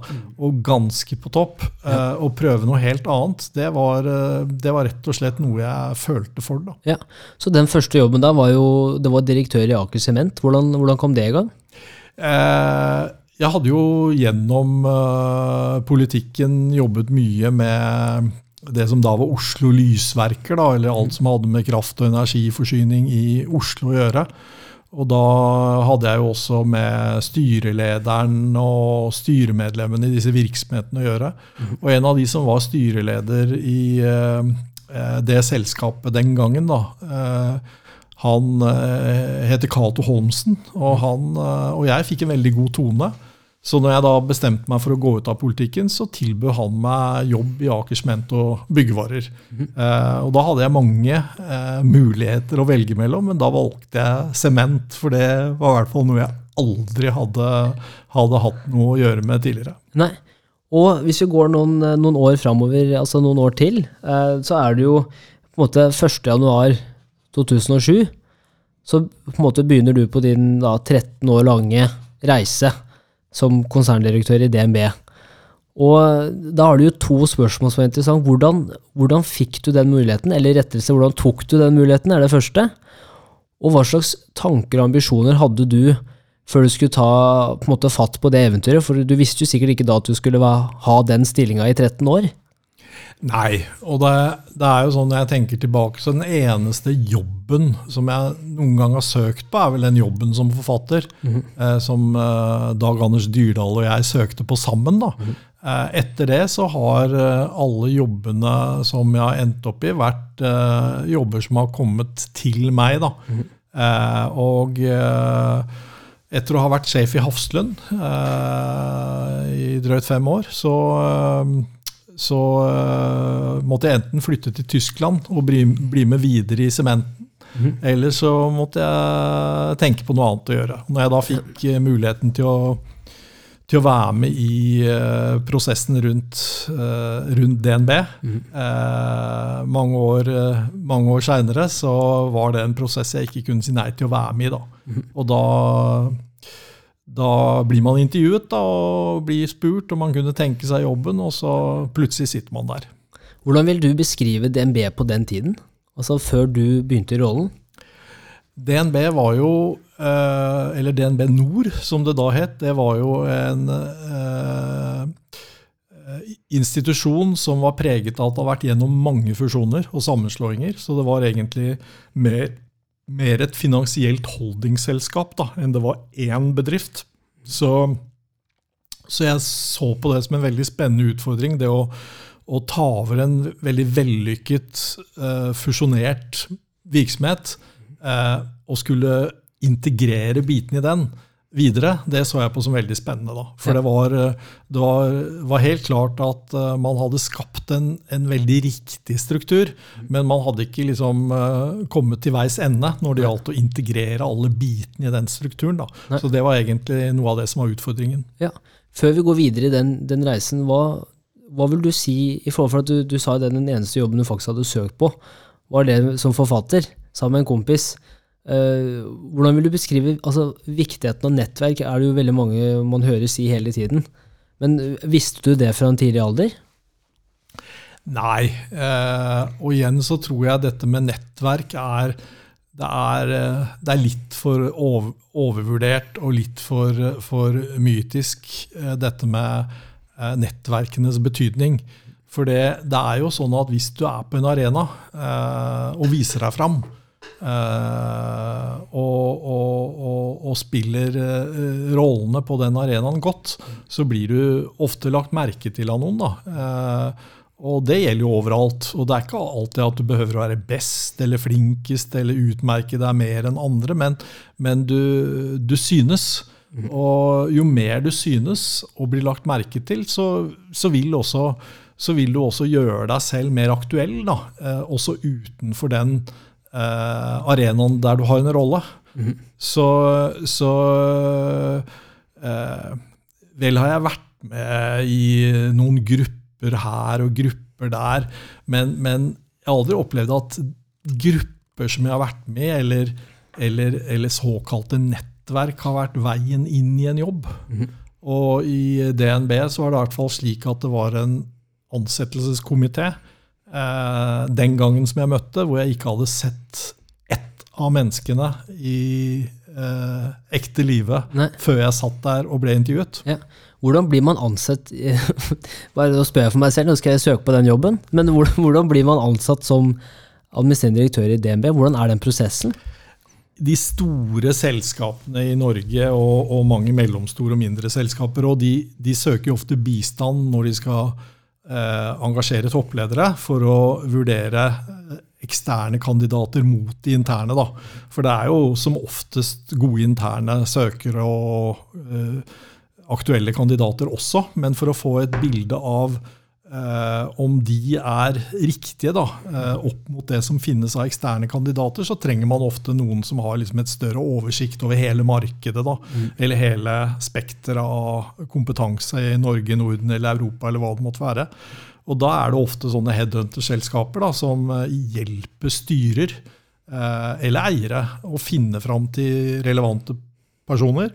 og ganske på topp, eh, og prøve noe helt annet, det var, eh, det var rett og slett noe jeg følte for. da. Ja, Så den første jobben da var jo det var direktør i Aker Sement. Hvordan, hvordan kom det i gang? Eh, jeg hadde jo gjennom eh, politikken jobbet mye med det som da var Oslo Lysverker, da, eller alt som hadde med kraft- og energiforsyning i Oslo å gjøre. Og da hadde jeg jo også med styrelederen og styremedlemmene i disse virksomhetene å gjøre. Og en av de som var styreleder i eh, det selskapet den gangen, da, eh, han eh, heter Cato Holmsen, og, han, og jeg fikk en veldig god tone. Så når jeg da bestemte meg for å gå ut av politikken, så tilbød han meg jobb i Aker Sement og byggevarer. Eh, og da hadde jeg mange eh, muligheter å velge mellom, men da valgte jeg sement, for det var i hvert fall noe jeg aldri hadde, hadde hatt noe å gjøre med tidligere. Nei. Og hvis vi går noen, noen år framover, altså noen år til, eh, så er det jo på en måte 1. januar 2007, så på en måte begynner du på din da 13 år lange reise som konserndirektør i DNB. Og da har du jo to spørsmål som er interessant. Hvordan, hvordan fikk du den muligheten, eller rettelse, hvordan tok du den muligheten, er det første. Og hva slags tanker og ambisjoner hadde du før du skulle ta på en måte fatt på det eventyret? For du visste jo sikkert ikke da at du skulle ha den stillinga i 13 år. Nei, og det, det er jo sånn når jeg tenker tilbake, så den eneste jobben som jeg noen gang har søkt på, er vel den jobben som forfatter, eh, som eh, Dag Anders Dyrdal og jeg søkte på sammen. da. Eh, etter det så har eh, alle jobbene som jeg har endt opp i, vært eh, jobber som har kommet til meg. da. Eh, og eh, etter å ha vært sjef i Hafslund eh, i drøyt fem år, så så uh, måtte jeg enten flytte til Tyskland og bli, bli med videre i sementen. Eller så måtte jeg tenke på noe annet å gjøre. Når jeg da fikk øh, muligheten til å, til å være med i uh, prosessen rundt, uh, rundt DNB eh, mange år, uh, år seinere, så var det en prosess jeg ikke kunne si nei til å være med i. da. Og da da blir man intervjuet da, og blir spurt om man kunne tenke seg jobben, og så plutselig sitter man der. Hvordan vil du beskrive DNB på den tiden? Altså før du begynte i rollen? DNB var jo, eh, eller DNB Nord som det da het, det var jo en eh, institusjon som var preget av at det har vært gjennom mange fusjoner og sammenslåinger. Så det var egentlig mer, mer et finansielt holdingselskap da, enn det var én bedrift. Så, så jeg så på det som en veldig spennende utfordring, det å, å ta over en veldig vellykket, uh, fusjonert virksomhet uh, og skulle integrere bitene i den videre, det så jeg på som veldig spennende. da. For det, var, eh, det var, var helt klart at eh, man hadde skapt en, en veldig riktig struktur, men man hadde ikke liksom eh, kommet til veis ende når det gjaldt å integrere alle bitene i den strukturen. da. Så det var egentlig noe av det som var utfordringen. Ja. Før vi går videre i den, den reisen, hva, hva vil du si i forhold til at du, du sa at den eneste jobben du faktisk hadde søkt på, var det som forfatter, sammen med en kompis. Eh, hvordan vil du beskrive altså, viktigheten av nettverk? er det jo veldig mange man hører si hele tiden. Men eh, visste du det fra en tidlig alder? Nei. Eh, og igjen så tror jeg dette med nettverk er det er, det er litt for over, overvurdert og litt for, for mytisk, dette med nettverkenes betydning. For det, det, er jo sånn at hvis du er på en arena og viser deg fram, eh, og, og, og, og, spiller uh, rollene på den arenaen godt, så blir du ofte lagt merke til av noen. da. Og det gjelder jo overalt. Og det er ikke alltid at du behøver å være best eller flinkest eller utmerke deg mer enn andre, men, men du, du, synes. Og jo mer du synes og blir lagt merke til, så, så, vil, også, så vil, du også gjøre deg selv mer aktuell, da, også utenfor den eh, arenaen der du har en rolle. Mm. Så, så uh, Vel har jeg vært med i noen grupper her og grupper der. Men, men jeg har aldri opplevd at grupper som jeg har vært med, eller, eller, eller såkalte nettverk, har vært veien inn i en jobb. Mm. Og i DNB så var det i hvert fall slik at det var en ansettelseskomité den gangen som jeg møtte, hvor jeg ikke hadde sett ett av menneskene i eh, ekte livet før jeg satt der og ble intervjuet. Ja. Hvordan blir man ansatt Bare spør jeg for meg selv, nå skal jeg søke på den jobben. Men hvordan blir man ansatt som administrerende direktør i DNB? Hvordan er den prosessen? De store selskapene i Norge og, og mange mellomstore og mindre selskaper og de, de søker ofte bistand når de skal eh, engasjere toppledere for å vurdere eh, eksterne kandidater mot de interne. Da. For det er jo som oftest gode interne søkere og eh, aktuelle kandidater også, men for å få et bilde av eh, om de er riktige da, eh, opp mot det som finnes av eksterne kandidater, så trenger man ofte noen som har liksom et større oversikt over hele markedet. Da, mm. Eller hele spekteret av kompetanse i Norge, Norden eller Europa, eller hva det måtte være. Og da er det ofte sånne headhunter-selskaper som eh, hjelper styrer eh, eller eiere å finne fram til relevante personer.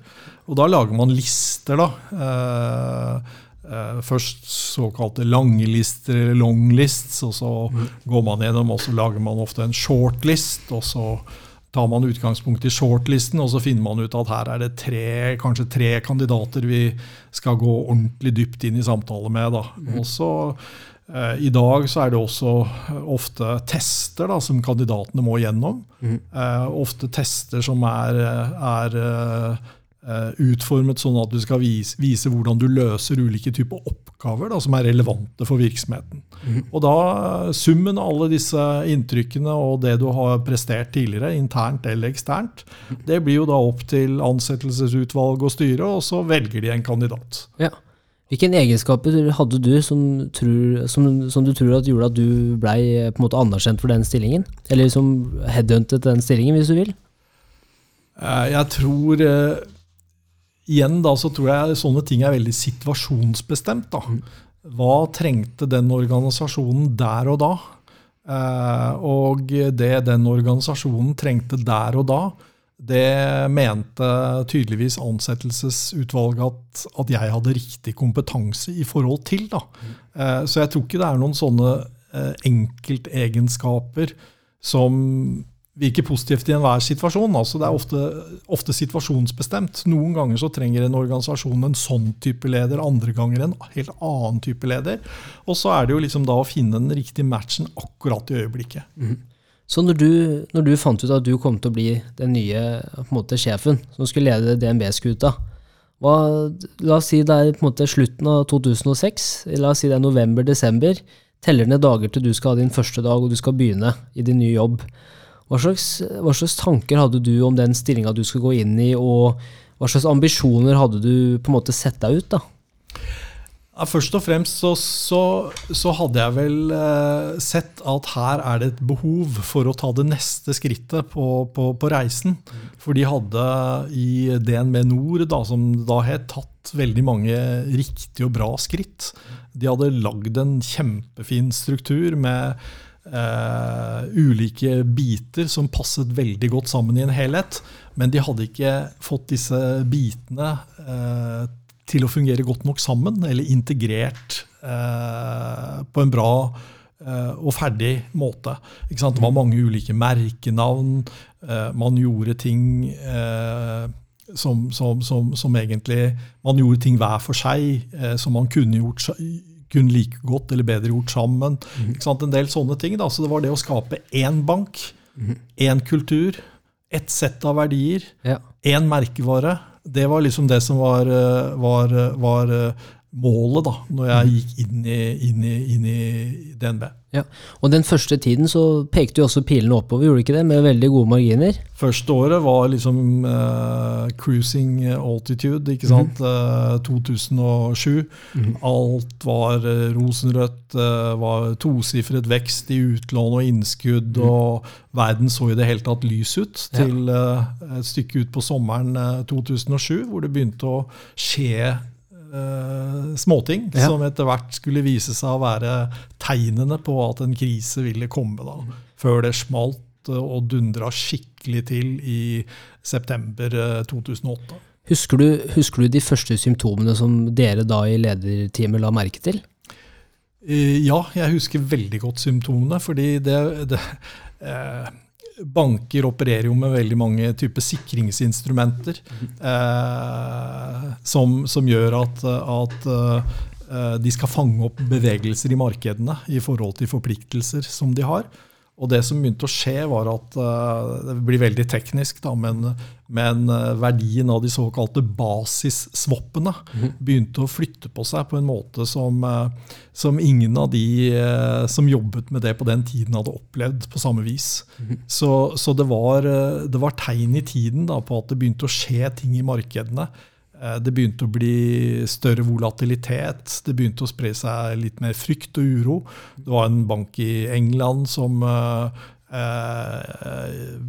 Og da lager man lister, da. Eh, eh, først såkalte langlister eller longlists, og så mm. går man gjennom og så lager man ofte en shortlist. og så tar man utgangspunkt i shortlisten, og så finner man ut at her er det tre, kanskje tre kandidater vi skal gå ordentlig dypt inn i samtale med. Da. Mm. Og så eh, I dag så er det også ofte tester da, som kandidatene må gjennom. Mm. Eh, ofte tester som er, er eh, Eh, utformet sånn at du skal vise, vise, hvordan du løser ulike typer oppgaver da, som er relevante for virksomheten. Mm. Og da Summen av alle disse inntrykkene og det du har prestert tidligere, internt eller eksternt, det blir jo da opp til ansettelsesutvalg og styre, og så velger de en kandidat. Ja. Hvilke egenskaper hadde du som, tror, som, som, du tror at gjorde at du blei en måte anerkjent for den stillingen? Eller som headhuntet den stillingen, hvis du vil? Eh, jeg tror eh, igjen da, så tror jeg sånne ting er veldig situasjonsbestemt. da. Mm. Hva trengte den organisasjonen der og da? Eh, og det den organisasjonen trengte der og da, det mente tydeligvis ansettelsesutvalget at, at jeg hadde riktig kompetanse i forhold til. Da. Mm. Eh, så jeg tror ikke det er noen sånne eh, enkeltegenskaper som virker positivt i enhver situasjon. Altså, det er ofte, ofte, situasjonsbestemt. Noen ganger så trenger en organisasjon en sånn type leder, andre ganger en helt annen type leder. Og så er det jo liksom da å finne den riktige matchen akkurat i øyeblikket. Mm. Så når du, når du, fant ut at du kom til å bli den nye måte, sjefen som skulle lede DNB-skuta, la oss si det er på en måte slutten av 2006, la oss si det er november-desember, teller ned dager til du skal ha din første dag og du skal begynne i din nye jobb. Hva slags, hva slags, tanker hadde du om den stillinga du skulle gå inn i, og hva slags ambisjoner hadde du på en måte sett deg ut? da? Ja, først og fremst så, så, så hadde jeg vel eh, sett at her er det et behov for å ta det neste skrittet på, på, på reisen. For de hadde i DNB Nord, da, som da het, tatt veldig mange riktige og bra skritt. De hadde lagd en kjempefin struktur med Uh, ulike biter som passet veldig godt sammen i en helhet. Men de hadde ikke fått disse bitene uh, til å fungere godt nok sammen, eller integrert uh, på en bra og ferdig måte. Det var mange ulike merkenavn. Man gjorde ting som, som, som, som, egentlig Man gjorde ting hver for seg som man kunne gjort kunne like godt eller bedre gjort sammen. Mm. En del sånne ting. Da. Så det var det å skape én bank, én mm. kultur, ett sett av verdier, én merkevare. Det var liksom det som var, eh, var, var målet da når jeg mm. gikk inn i, inn i, inn i DNB. Ja, og Den første tiden så pekte jo også pilene oppover, gjorde ikke det? Med veldig gode marginer? Første året var liksom uh, cruising altitude, ikke sant? Mm. Uh, 2007. Mm. Alt var uh, rosenrødt. Uh, var tosifret vekst i utlån og innskudd. Mm. Og verden så i det hele tatt lys ut til et stykke ut på sommeren 2007, hvor det begynte å skje uh, småting ja. som etter hvert skulle vise seg å være tegnene på at en krise ville komme. da, Før det smalt eh, og dundra skikkelig til i september 2008. Eh, husker du, husker du de første symptomene som dere da i lederteamet la merke til? Ja, jeg husker veldig godt symptomene. fordi det, det eh, banker opererer jo med veldig mange typer sikringsinstrumenter eh, som, som, gjør at, at eh, de skal fange opp bevegelser i markedene i forhold til forpliktelser som de har. Og det som begynte å skje, var at uh, Det blir veldig teknisk, da, men, men uh, verdien av de såkalte basisswappene mm. begynte å flytte på seg på en måte som, uh, som ingen av de som jobbet med det på den tiden, hadde opplevd på samme vis. Mm. Så, så det, var, det, var, tegn i tiden da, på at det begynte å skje ting i markedene Eh, det begynte å bli større volatilitet. Det begynte å spre seg litt mer frykt og uro. Det var en bank i England som eh, eh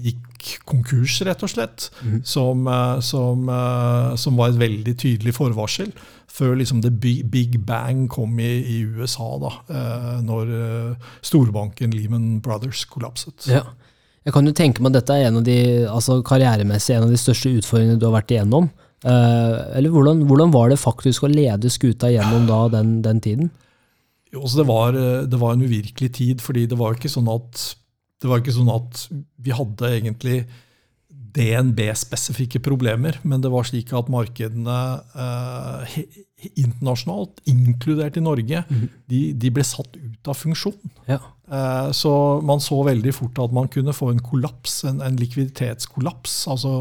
gikk konkurs, rett og slett. Mm. Som, eh, som, som, var et veldig tydelig forvarsel. Før liksom det big bang kom i, i USA, da, eh, når storbanken Lehman Brothers kollapset. Ja. Jeg kan jo tenke meg at dette er en av de, altså karrieremessig en av de største utfordringene du har vært igjennom. Uh, eller hvordan, hvordan, var det faktisk å lede skuta gjennom da, den, den, tiden? Jo, det, var, det, var, en uvirkelig tid, fordi det var ikke sånn at, det var ikke sånn at vi hadde egentlig DNB-spesifikke problemer, men det var slik at markedene eh, internasjonalt, inkludert i Norge, mm. de, de, ble satt ut av funksjon. Ja. Eh, så man så veldig fort at man kunne få en kollaps, en, en likviditetskollaps. altså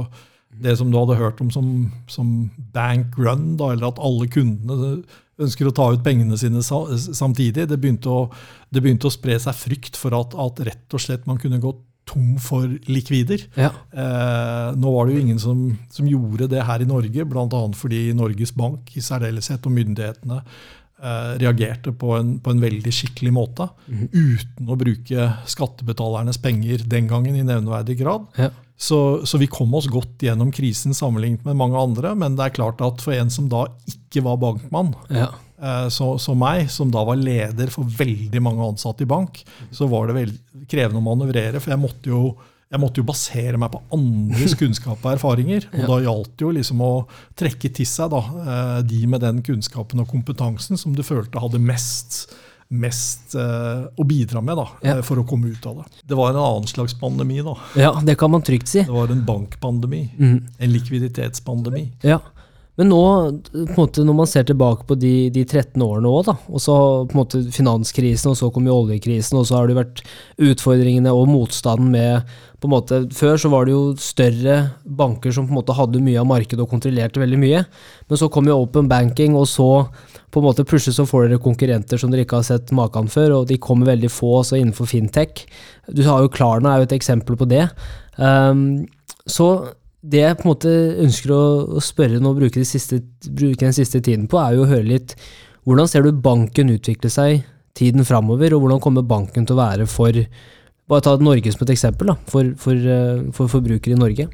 det som du hadde hørt om som, som bank run, da, eller at alle kundene ønsker å ta ut pengene sine samtidig. Det begynte å, det begynte å spre seg frykt for at, at, rett og slett man kunne gå tom for likvider. Ja. Eh, nå var det jo ingen som, som, gjorde det her i Norge, bl.a. fordi Norges Bank i særdeleshet og myndighetene eh, reagerte på en, på en, veldig skikkelig måte. Mm. Uten å bruke skattebetalernes penger den gangen i nevneverdig grad. Ja. Så, så, vi kom oss godt gjennom krisen sammenlignet med mange andre. Men det er klart at for en som da ikke var bankmann, ja. eh, så, som meg, som da var leder for veldig mange ansatte i bank, så var det krevende å manøvrere. For jeg måtte jo, jeg måtte jo basere meg på andres kunnskap og erfaringer. Og ja. da gjaldt det jo liksom å trekke til seg da, eh, de med den kunnskapen og kompetansen som du følte hadde mest mest uh, å bidra med da, ja. Eh, for å komme ut av det. Det var en annen slags pandemi. da. Ja, Det kan man trygt si. Det var en bankpandemi. Mm. En likviditetspandemi. Ja, men nå, måte, når man ser tilbake på de, de 13 årene òg, og så på en måte finanskrisen, og så kom jo oljekrisen, og så har det vært utfordringene og motstanden med på en måte, Før så var det jo større banker som på en måte hadde mye av markedet og kontrollerte veldig mye. Men så kom jo open banking, og så på en måte plutselig så får dere konkurrenter som dere ikke har sett maken før, og de kommer veldig få også innenfor fintech. Du har jo Klarna er jo et eksempel på det. Um, så det jeg på en måte ønsker å, spørre nå, bruke, siste, bruke, den siste tiden på, er jo å høre litt Hvordan ser du banken utvikle seg tiden framover, og hvordan kommer banken til å være for Bare ta Norge som et eksempel, da, for, for, eh, for forbrukere i Norge.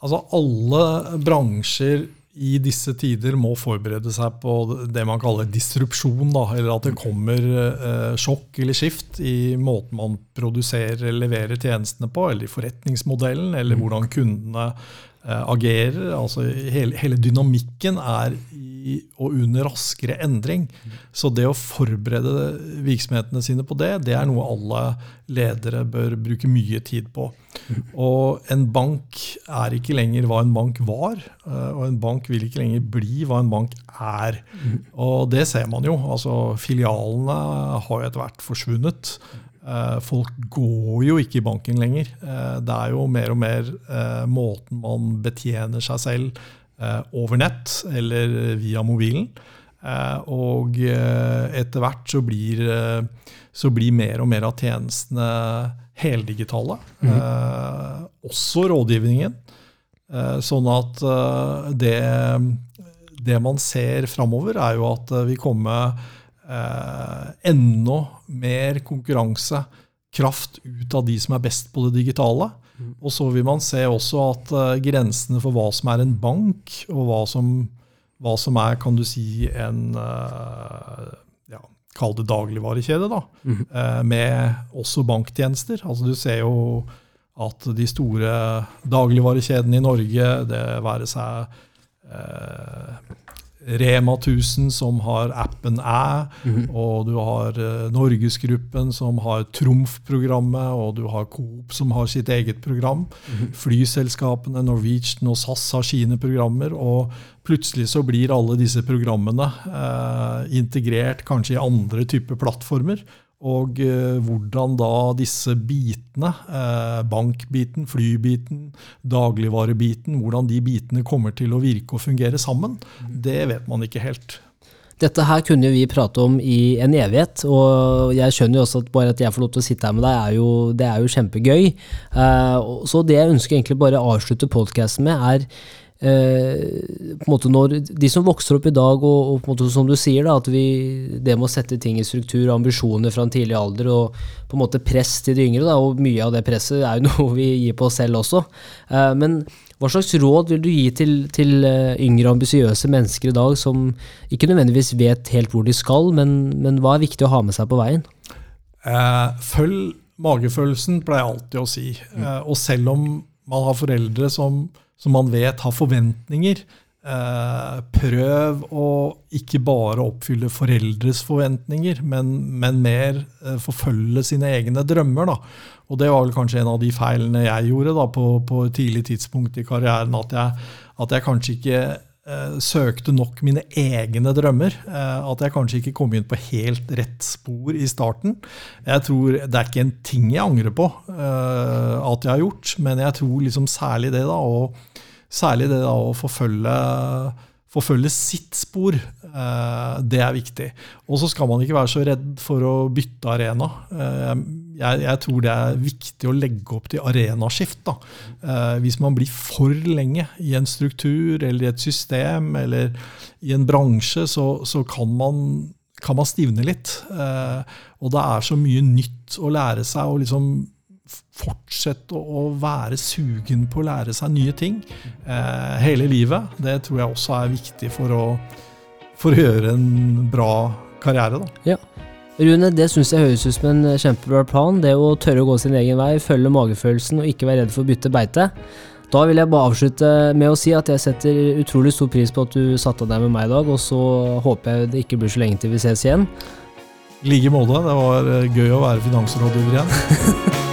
Altså Alle bransjer i disse tider må forberede seg på det man kaller disrupsjon. Da, eller at det kommer eh, sjokk eller skift i måten man produserer eller leverer tjenestene på, eller i forretningsmodellen, eller mm. hvordan kundene eh, agerer. Altså hele, hele, dynamikken er i og under raskere endring. Så det å forberede virksomhetene sine på det, det er noe alle ledere bør bruke mye tid på. Og en bank er ikke lenger hva en bank var, eh, og en bank vil ikke lenger bli hva en bank er. Og det ser man jo. altså Filialene har jo etter hvert forsvunnet. Eh, folk går jo ikke i banken lenger. Eh, det er jo mer og mer måten man betjener seg selv over nett eller via mobilen. Og etter hvert så blir, så blir mer og mer av tjenestene heldigitale. Mm. Også rådgivningen. Sånn at det, det man ser framover, er jo at vi kommer eh, enda mer konkurransekraft ut av de som er best på det digitale. Og så vil man se også at uh, grensene for hva som er en bank, og hva som, hva som er kan du si, en uh, ja, Kall det dagligvarekjede, da, mm. med også banktjenester. Altså Du ser jo at de store dagligvarekjedene i Norge, det være seg Rema 1000 som har appen Æ, mm -hmm. og du har uh, Norgesgruppen som har Trumf-programmet, og du har Coop som har sitt eget program. Mm -hmm. Flyselskapene, Norwegian og SAS har sine programmer. Og plutselig så blir alle disse programmene uh, integrert kanskje i andre typer plattformer. Og eh, hvordan da disse bitene, eh, bankbiten, flybiten, dagligvarebiten, hvordan de bitene kommer til å virke og fungere sammen, det vet man ikke helt. Dette her kunne vi prate om i en evighet, og jeg skjønner jo også at bare at jeg får lov til å sitte her med deg, er jo, det er jo kjempegøy. Eh, så det jeg ønsker egentlig bare å avslutte podkasten med, er Eh, på en måte når De som vokser opp i dag, og, og på en måte som du sier, da, at vi, det med å sette ting i struktur, ambisjoner fra en tidlig alder, og på en måte press til de yngre, da, og mye av det presset er jo noe vi gir på oss selv også. Eh, men hva slags råd vil du gi til, til eh, yngre, ambisiøse mennesker i dag som ikke nødvendigvis vet helt hvor de skal, men, men hva er viktig å ha med seg på veien? følg magefølelsen, pleier jeg alltid å si. Mm. og selv om man har foreldre som som man vet har forventninger. Eh, prøv å ikke bare oppfylle foreldres forventninger, men, men mer eh, forfølge sine egne drømmer. Da. Og det var vel kanskje en av de feilene jeg gjorde da, på, på et tidlig tidspunkt i karrieren. At jeg, at jeg kanskje ikke søkte nok mine egne drømmer. Eh, at jeg kanskje ikke kom inn på helt rett spor i starten. Jeg tror Det er ikke en ting jeg angrer på eh, at jeg har gjort, men jeg tror liksom særlig det da, å Særlig det da å forfølge, forfølge sitt spor. Eh, det er viktig. Og så skal man ikke være så redd for å bytte arena. Eh, jeg, jeg, tror det er viktig å legge opp til arenaskift. Da. Eh, hvis man blir for lenge i en struktur eller i et system eller i en bransje, så, så kan man kan man stivne litt. og det er så mye nytt å lære seg. og liksom fortsette å være sugen på å lære seg nye ting eh, hele livet. Det tror jeg også er viktig for å, for å gjøre en bra karriere. Da. Ja. Rune, det syns jeg høres ut som en kjempebra plan. Det å tørre å gå sin egen vei, følge magefølelsen og ikke være redd for å bytte beite. Da vil jeg bare avslutte med å si at jeg setter utrolig stor pris på at du satte deg med meg i dag, og så håper jeg det ikke blir så lenge til vi ses igjen. I like måte. Det var gøy å være finansrådgiver igjen.